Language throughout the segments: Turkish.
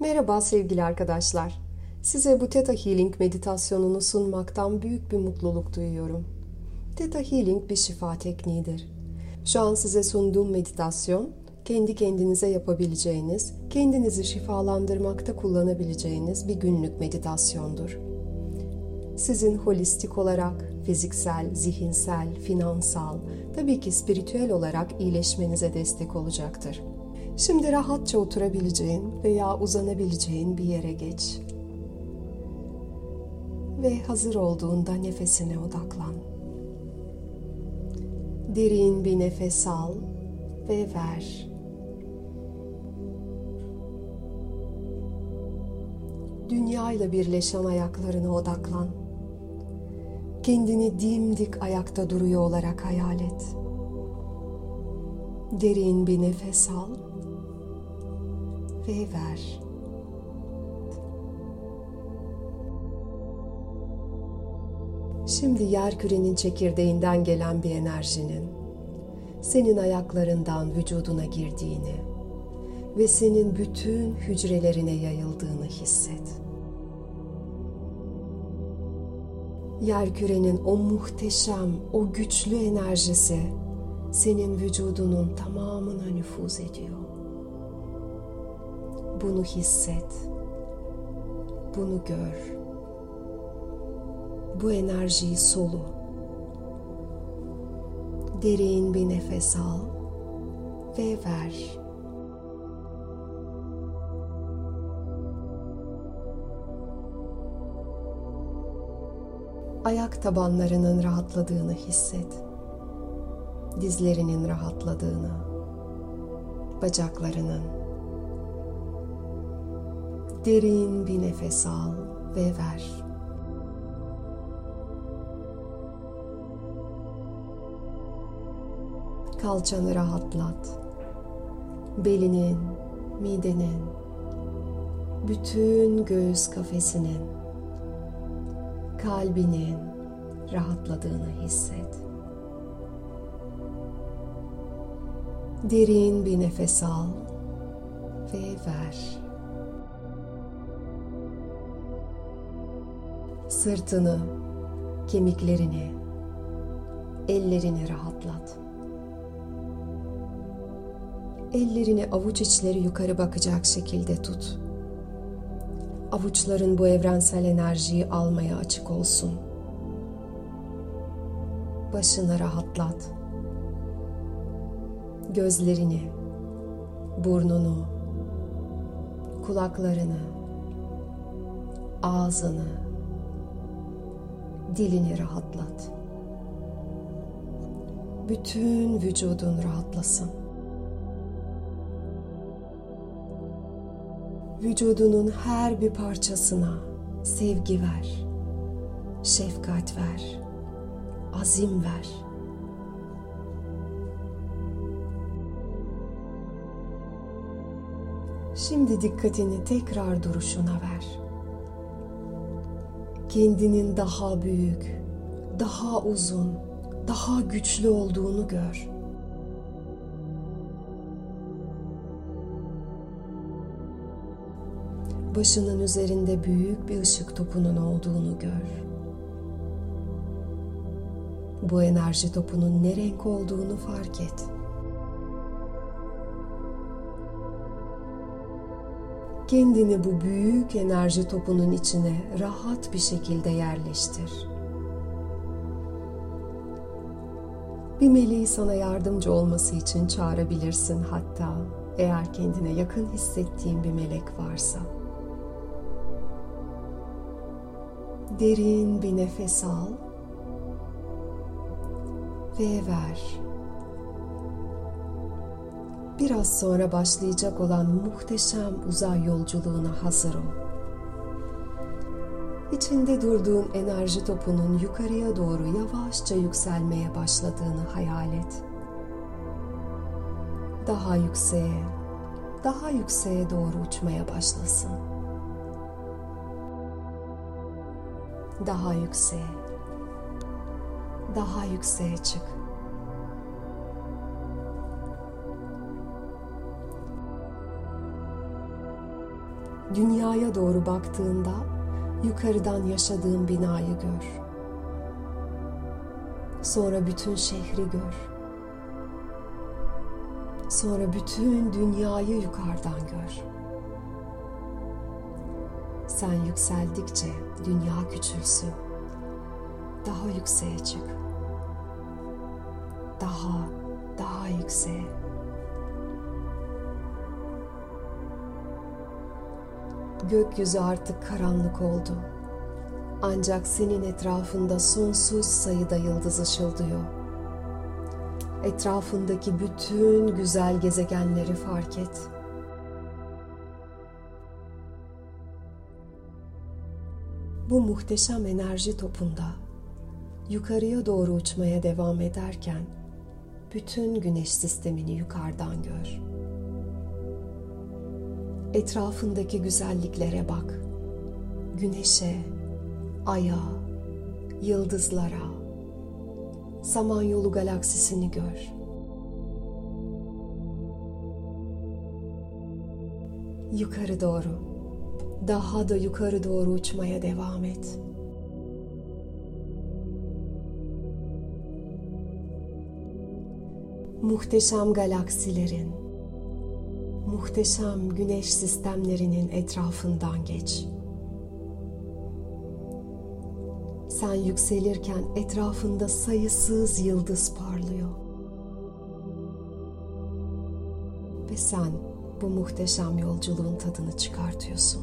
Merhaba sevgili arkadaşlar. Size bu Theta Healing meditasyonunu sunmaktan büyük bir mutluluk duyuyorum. Theta Healing bir şifa tekniğidir. Şu an size sunduğum meditasyon, kendi kendinize yapabileceğiniz, kendinizi şifalandırmakta kullanabileceğiniz bir günlük meditasyondur. Sizin holistik olarak fiziksel, zihinsel, finansal, tabii ki spiritüel olarak iyileşmenize destek olacaktır. Şimdi rahatça oturabileceğin veya uzanabileceğin bir yere geç. Ve hazır olduğunda nefesine odaklan. Derin bir nefes al ve ver. Dünya ile birleşen ayaklarına odaklan. Kendini dimdik ayakta duruyor olarak hayal et. Derin bir nefes al ve ver. Şimdi yer kürenin çekirdeğinden gelen bir enerjinin senin ayaklarından vücuduna girdiğini ve senin bütün hücrelerine yayıldığını hisset. Yer kürenin o muhteşem, o güçlü enerjisi senin vücudunun tamamına nüfuz ediyor. Bunu hisset. Bunu gör. Bu enerjiyi solu. Derin bir nefes al ve ver. Ayak tabanlarının rahatladığını hisset. Dizlerinin rahatladığını, bacaklarının, Derin bir nefes al ve ver. Kalçanı rahatlat. Belinin, midenin, bütün göğüs kafesinin, kalbinin rahatladığını hisset. Derin bir nefes al ve ver. Sırtını, kemiklerini, ellerini rahatlat. Ellerini avuç içleri yukarı bakacak şekilde tut. Avuçların bu evrensel enerjiyi almaya açık olsun. Başını rahatlat. Gözlerini, burnunu, kulaklarını, ağzını, dilini rahatlat. Bütün vücudun rahatlasın. Vücudunun her bir parçasına sevgi ver, şefkat ver, azim ver. Şimdi dikkatini tekrar duruşuna ver kendinin daha büyük, daha uzun, daha güçlü olduğunu gör. Başının üzerinde büyük bir ışık topunun olduğunu gör. Bu enerji topunun ne renk olduğunu fark et. Kendini bu büyük enerji topunun içine rahat bir şekilde yerleştir. Bir meleği sana yardımcı olması için çağırabilirsin hatta eğer kendine yakın hissettiğin bir melek varsa. Derin bir nefes al ve ver. Biraz sonra başlayacak olan muhteşem uzay yolculuğuna hazır ol. İçinde durduğun enerji topunun yukarıya doğru yavaşça yükselmeye başladığını hayal et. Daha yükseğe, daha yükseğe doğru uçmaya başlasın. Daha yükseğe, daha yükseğe çık. Dünyaya doğru baktığında yukarıdan yaşadığın binayı gör. Sonra bütün şehri gör. Sonra bütün dünyayı yukarıdan gör. Sen yükseldikçe dünya küçülsün. Daha yükseğe çık. Daha, daha yükseğe. Gökyüzü artık karanlık oldu. Ancak senin etrafında sonsuz sayıda yıldız ışıldıyor. Etrafındaki bütün güzel gezegenleri fark et. Bu muhteşem enerji topunda yukarıya doğru uçmaya devam ederken bütün güneş sistemini yukarıdan gör. Etrafındaki güzelliklere bak. Güneşe, aya, yıldızlara, Samanyolu galaksisini gör. Yukarı doğru, daha da yukarı doğru uçmaya devam et. Muhteşem galaksilerin, muhteşem güneş sistemlerinin etrafından geç. Sen yükselirken etrafında sayısız yıldız parlıyor. Ve sen bu muhteşem yolculuğun tadını çıkartıyorsun.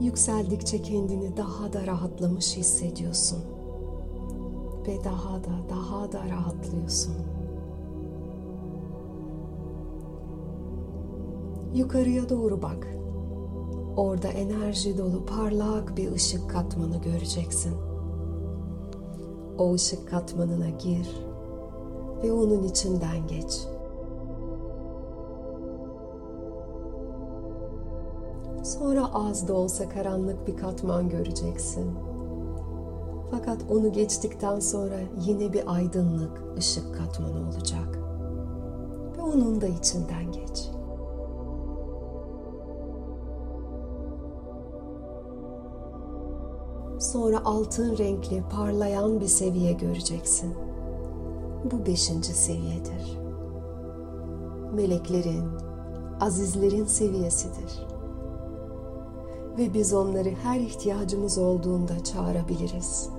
Yükseldikçe kendini daha da rahatlamış hissediyorsun. Ve daha da daha da rahatlıyorsun. Yukarıya doğru bak. Orada enerji dolu parlak bir ışık katmanı göreceksin. O ışık katmanına gir ve onun içinden geç. Sonra az da olsa karanlık bir katman göreceksin. Fakat onu geçtikten sonra yine bir aydınlık ışık katmanı olacak. Ve onun da içinden geç. Sonra altın renkli parlayan bir seviye göreceksin. Bu beşinci seviyedir. Meleklerin, azizlerin seviyesidir. Ve biz onları her ihtiyacımız olduğunda çağırabiliriz.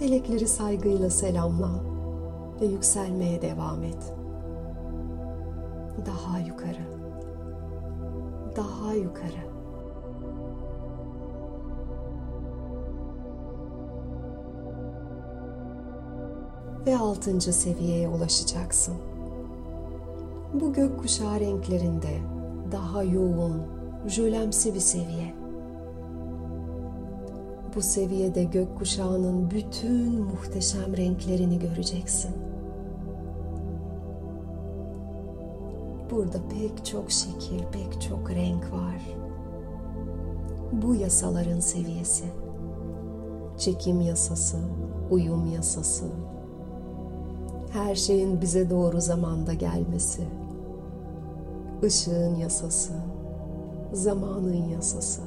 Melekleri saygıyla selamla ve yükselmeye devam et. Daha yukarı. Daha yukarı. Ve altıncı seviyeye ulaşacaksın. Bu gökkuşağı renklerinde daha yoğun, jölemsi bir seviye. Bu seviyede gökkuşağının bütün muhteşem renklerini göreceksin. Burada pek çok şekil, pek çok renk var. Bu yasaların seviyesi. Çekim yasası, uyum yasası, her şeyin bize doğru zamanda gelmesi, ışığın yasası, zamanın yasası.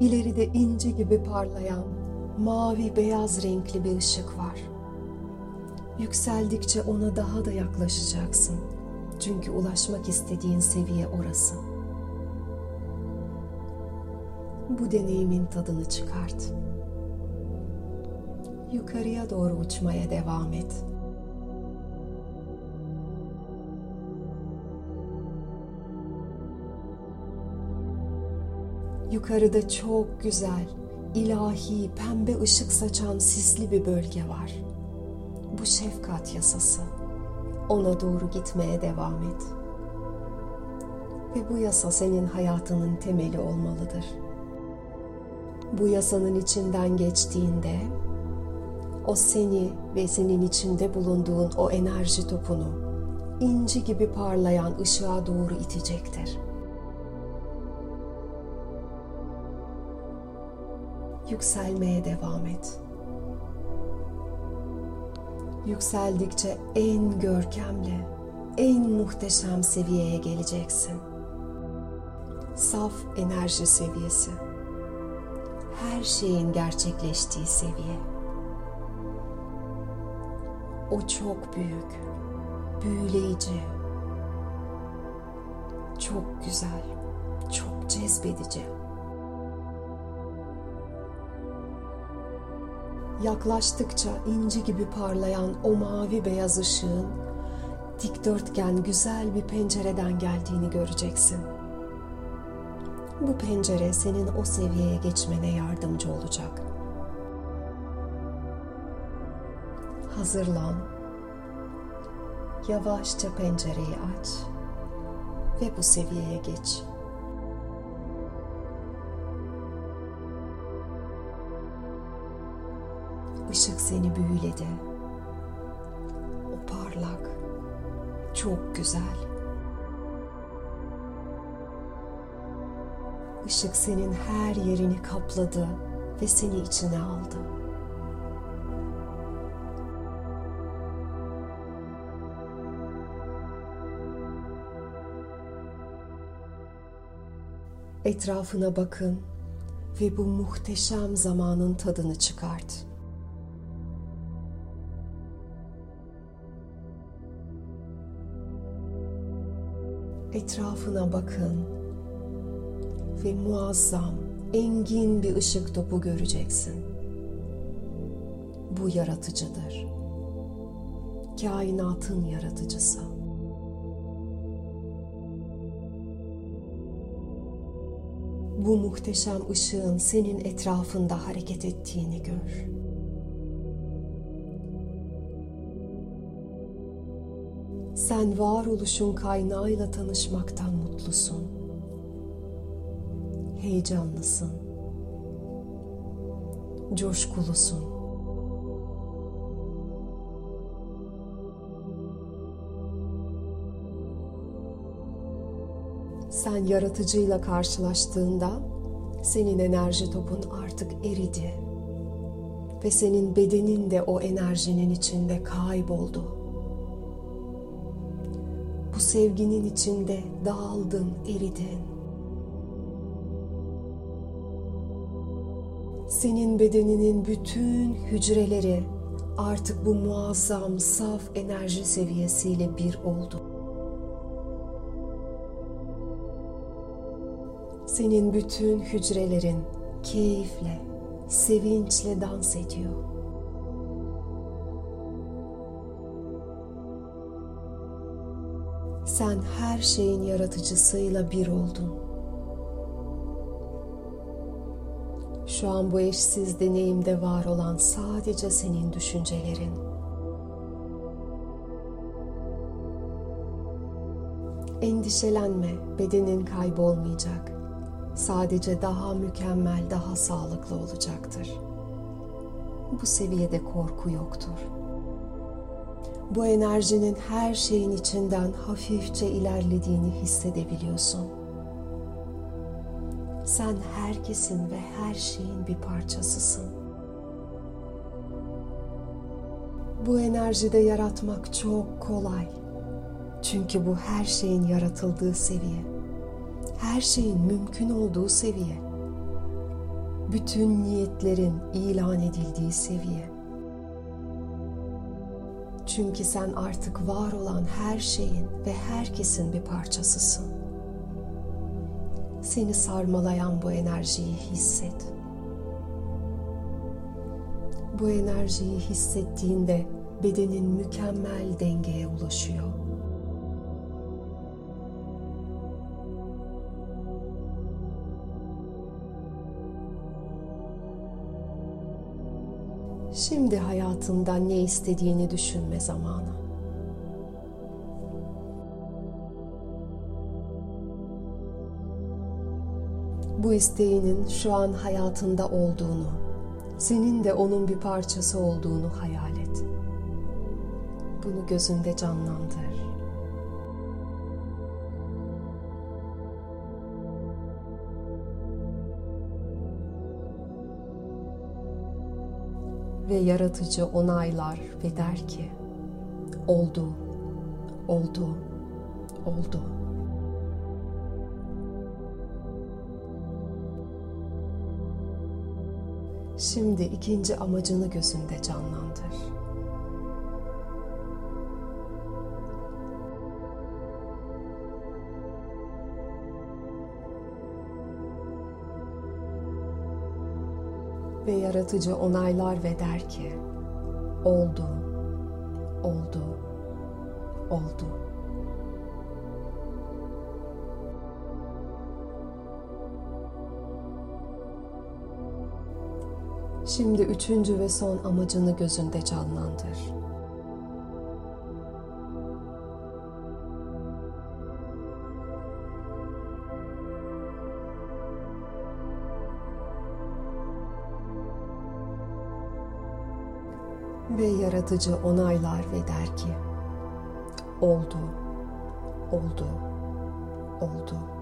İleride inci gibi parlayan mavi beyaz renkli bir ışık var. Yükseldikçe ona daha da yaklaşacaksın. Çünkü ulaşmak istediğin seviye orası bu deneyimin tadını çıkart. Yukarıya doğru uçmaya devam et. Yukarıda çok güzel, ilahi, pembe ışık saçan sisli bir bölge var. Bu şefkat yasası. Ona doğru gitmeye devam et. Ve bu yasa senin hayatının temeli olmalıdır.'' Bu yasanın içinden geçtiğinde o seni ve senin içinde bulunduğun o enerji topunu inci gibi parlayan ışığa doğru itecektir. yükselmeye devam et. Yükseldikçe en görkemli, en muhteşem seviyeye geleceksin. Saf enerji seviyesi. Her şeyin gerçekleştiği seviye. O çok büyük, büyüleyici, çok güzel, çok cezbedici. Yaklaştıkça inci gibi parlayan o mavi beyaz ışığın dikdörtgen güzel bir pencereden geldiğini göreceksin. Bu pencere senin o seviyeye geçmene yardımcı olacak. Hazırlan. Yavaşça pencereyi aç ve bu seviyeye geç. Işık seni büyüledi. O parlak, çok güzel. Işık senin her yerini kapladı ve seni içine aldı. Etrafına bakın ve bu muhteşem zamanın tadını çıkart. Etrafına bakın ve muazzam, engin bir ışık topu göreceksin. Bu yaratıcıdır. Kainatın yaratıcısı. Bu muhteşem ışığın senin etrafında hareket ettiğini gör. Sen varoluşun kaynağıyla tanışmaktan mutlusun. Heyecanlısın. Coşkulusun. Sen yaratıcıyla karşılaştığında senin enerji topun artık eridi ve senin bedenin de o enerjinin içinde kayboldu. Bu sevginin içinde dağıldın, eridin. Senin bedeninin bütün hücreleri artık bu muazzam saf enerji seviyesiyle bir oldu. Senin bütün hücrelerin keyifle, sevinçle dans ediyor. Sen her şeyin yaratıcısıyla bir oldun. Şu an bu eşsiz deneyimde var olan sadece senin düşüncelerin. Endişelenme, bedenin kaybolmayacak. Sadece daha mükemmel, daha sağlıklı olacaktır. Bu seviyede korku yoktur. Bu enerjinin her şeyin içinden hafifçe ilerlediğini hissedebiliyorsun. Sen herkesin ve her şeyin bir parçasısın. Bu enerjide yaratmak çok kolay. Çünkü bu her şeyin yaratıldığı seviye. Her şeyin mümkün olduğu seviye. Bütün niyetlerin ilan edildiği seviye. Çünkü sen artık var olan her şeyin ve herkesin bir parçasısın. Seni sarmalayan bu enerjiyi hisset. Bu enerjiyi hissettiğinde bedenin mükemmel dengeye ulaşıyor. Şimdi hayatından ne istediğini düşünme zamanı. Bu isteğinin şu an hayatında olduğunu, senin de onun bir parçası olduğunu hayal et. Bunu gözünde canlandır. Ve yaratıcı onaylar ve der ki, oldu, oldu, oldu. Şimdi ikinci amacını gözünde canlandır. ve yaratıcı onaylar ve der ki oldu, oldu, oldu. Şimdi üçüncü ve son amacını gözünde canlandır. ve yaratıcı onaylar ve der ki oldu, oldu, oldu.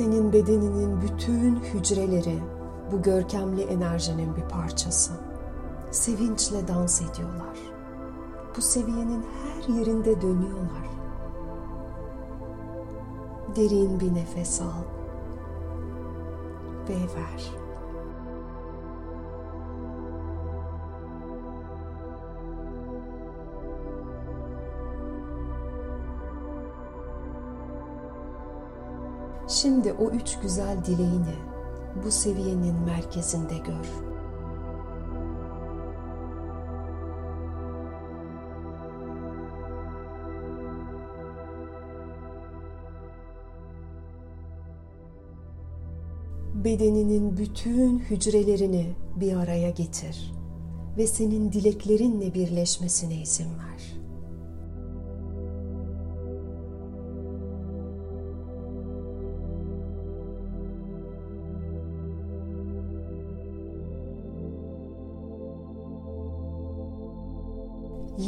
Senin bedeninin bütün hücreleri bu görkemli enerjinin bir parçası. Sevinçle dans ediyorlar bu seviyenin her yerinde dönüyorlar. Derin bir nefes al ve ver. Şimdi o üç güzel dileğini bu seviyenin merkezinde gör. bedeninin bütün hücrelerini bir araya getir ve senin dileklerinle birleşmesine izin ver.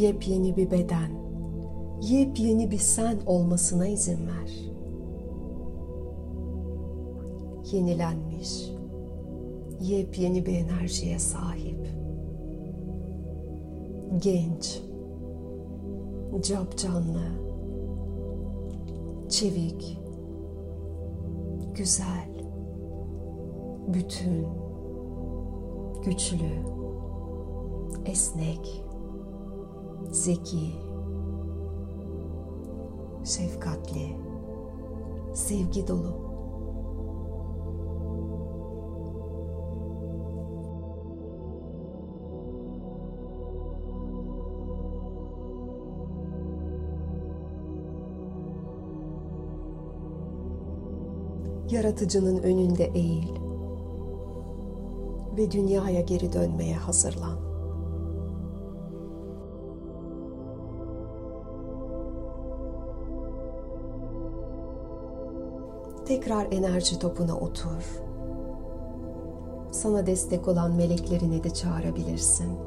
Yepyeni bir beden, yepyeni bir sen olmasına izin ver yenilenmiş, yepyeni bir enerjiye sahip. Genç, capcanlı, çevik, güzel, bütün, güçlü, esnek, zeki, şefkatli, sevgi dolu. yaratıcının önünde eğil ve dünyaya geri dönmeye hazırlan. Tekrar enerji topuna otur. Sana destek olan meleklerini de çağırabilirsin.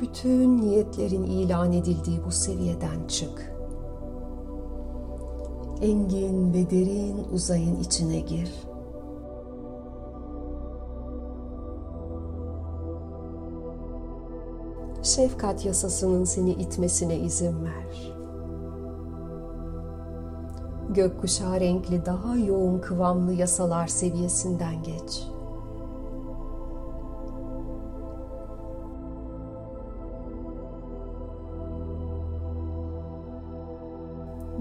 Bütün niyetlerin ilan edildiği bu seviyeden çık engin ve derin uzayın içine gir. Şefkat yasasının seni itmesine izin ver. Gökkuşağı renkli daha yoğun kıvamlı yasalar seviyesinden geç.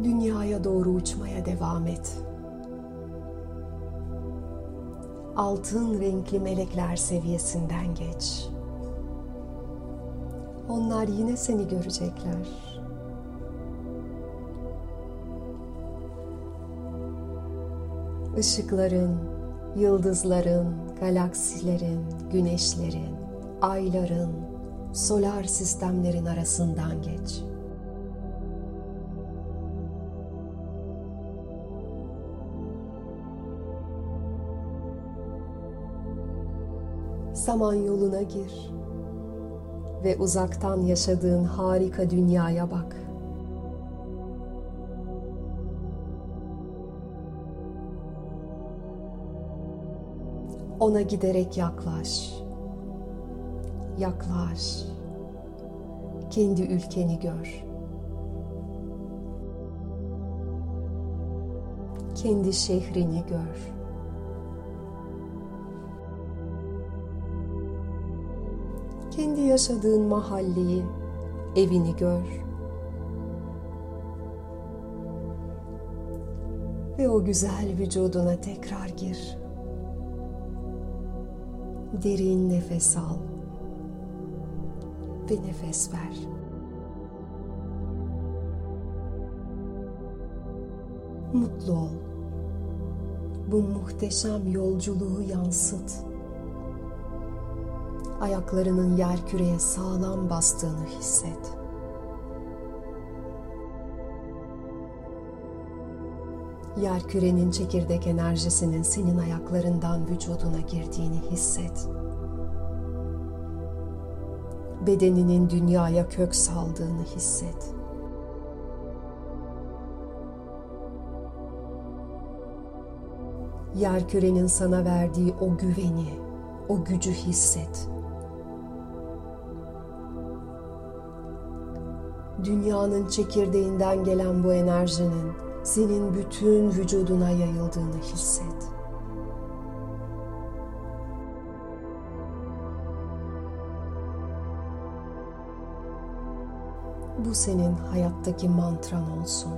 dünyaya doğru uçmaya devam et. Altın renkli melekler seviyesinden geç. Onlar yine seni görecekler. Işıkların, yıldızların, galaksilerin, güneşlerin, ayların, solar sistemlerin arasından geç.'' Saman yoluna gir. ve uzaktan yaşadığın harika dünyaya bak. Ona giderek yaklaş. Yaklaş. Kendi ülkeni gör. Kendi şehrini gör. Kendi yaşadığın mahalleyi, evini gör. Ve o güzel vücuduna tekrar gir. Derin nefes al ve nefes ver. Mutlu ol. Bu muhteşem yolculuğu yansıt. Ayaklarının yer küreye sağlam bastığını hisset. Yer kürenin çekirdek enerjisinin senin ayaklarından vücuduna girdiğini hisset. Bedeninin dünyaya kök saldığını hisset. Yer kürenin sana verdiği o güveni, o gücü hisset. Dünyanın çekirdeğinden gelen bu enerjinin senin bütün vücuduna yayıldığını hisset. Bu senin hayattaki mantran olsun.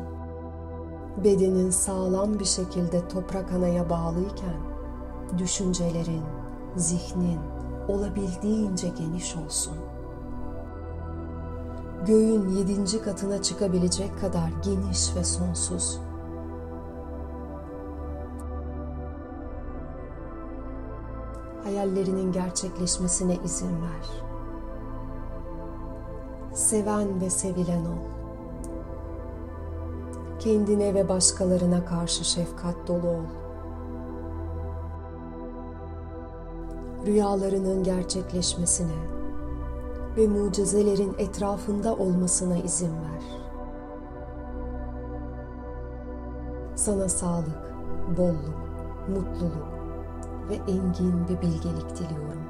Bedenin sağlam bir şekilde toprak anaya bağlıyken düşüncelerin, zihnin olabildiğince geniş olsun. Göğün yedinci katına çıkabilecek kadar geniş ve sonsuz. Hayallerinin gerçekleşmesine izin ver. Seven ve sevilen ol. Kendine ve başkalarına karşı şefkat dolu ol. Rüyalarının gerçekleşmesine ve mucizelerin etrafında olmasına izin ver. Sana sağlık, bolluk, mutluluk ve engin bir bilgelik diliyorum.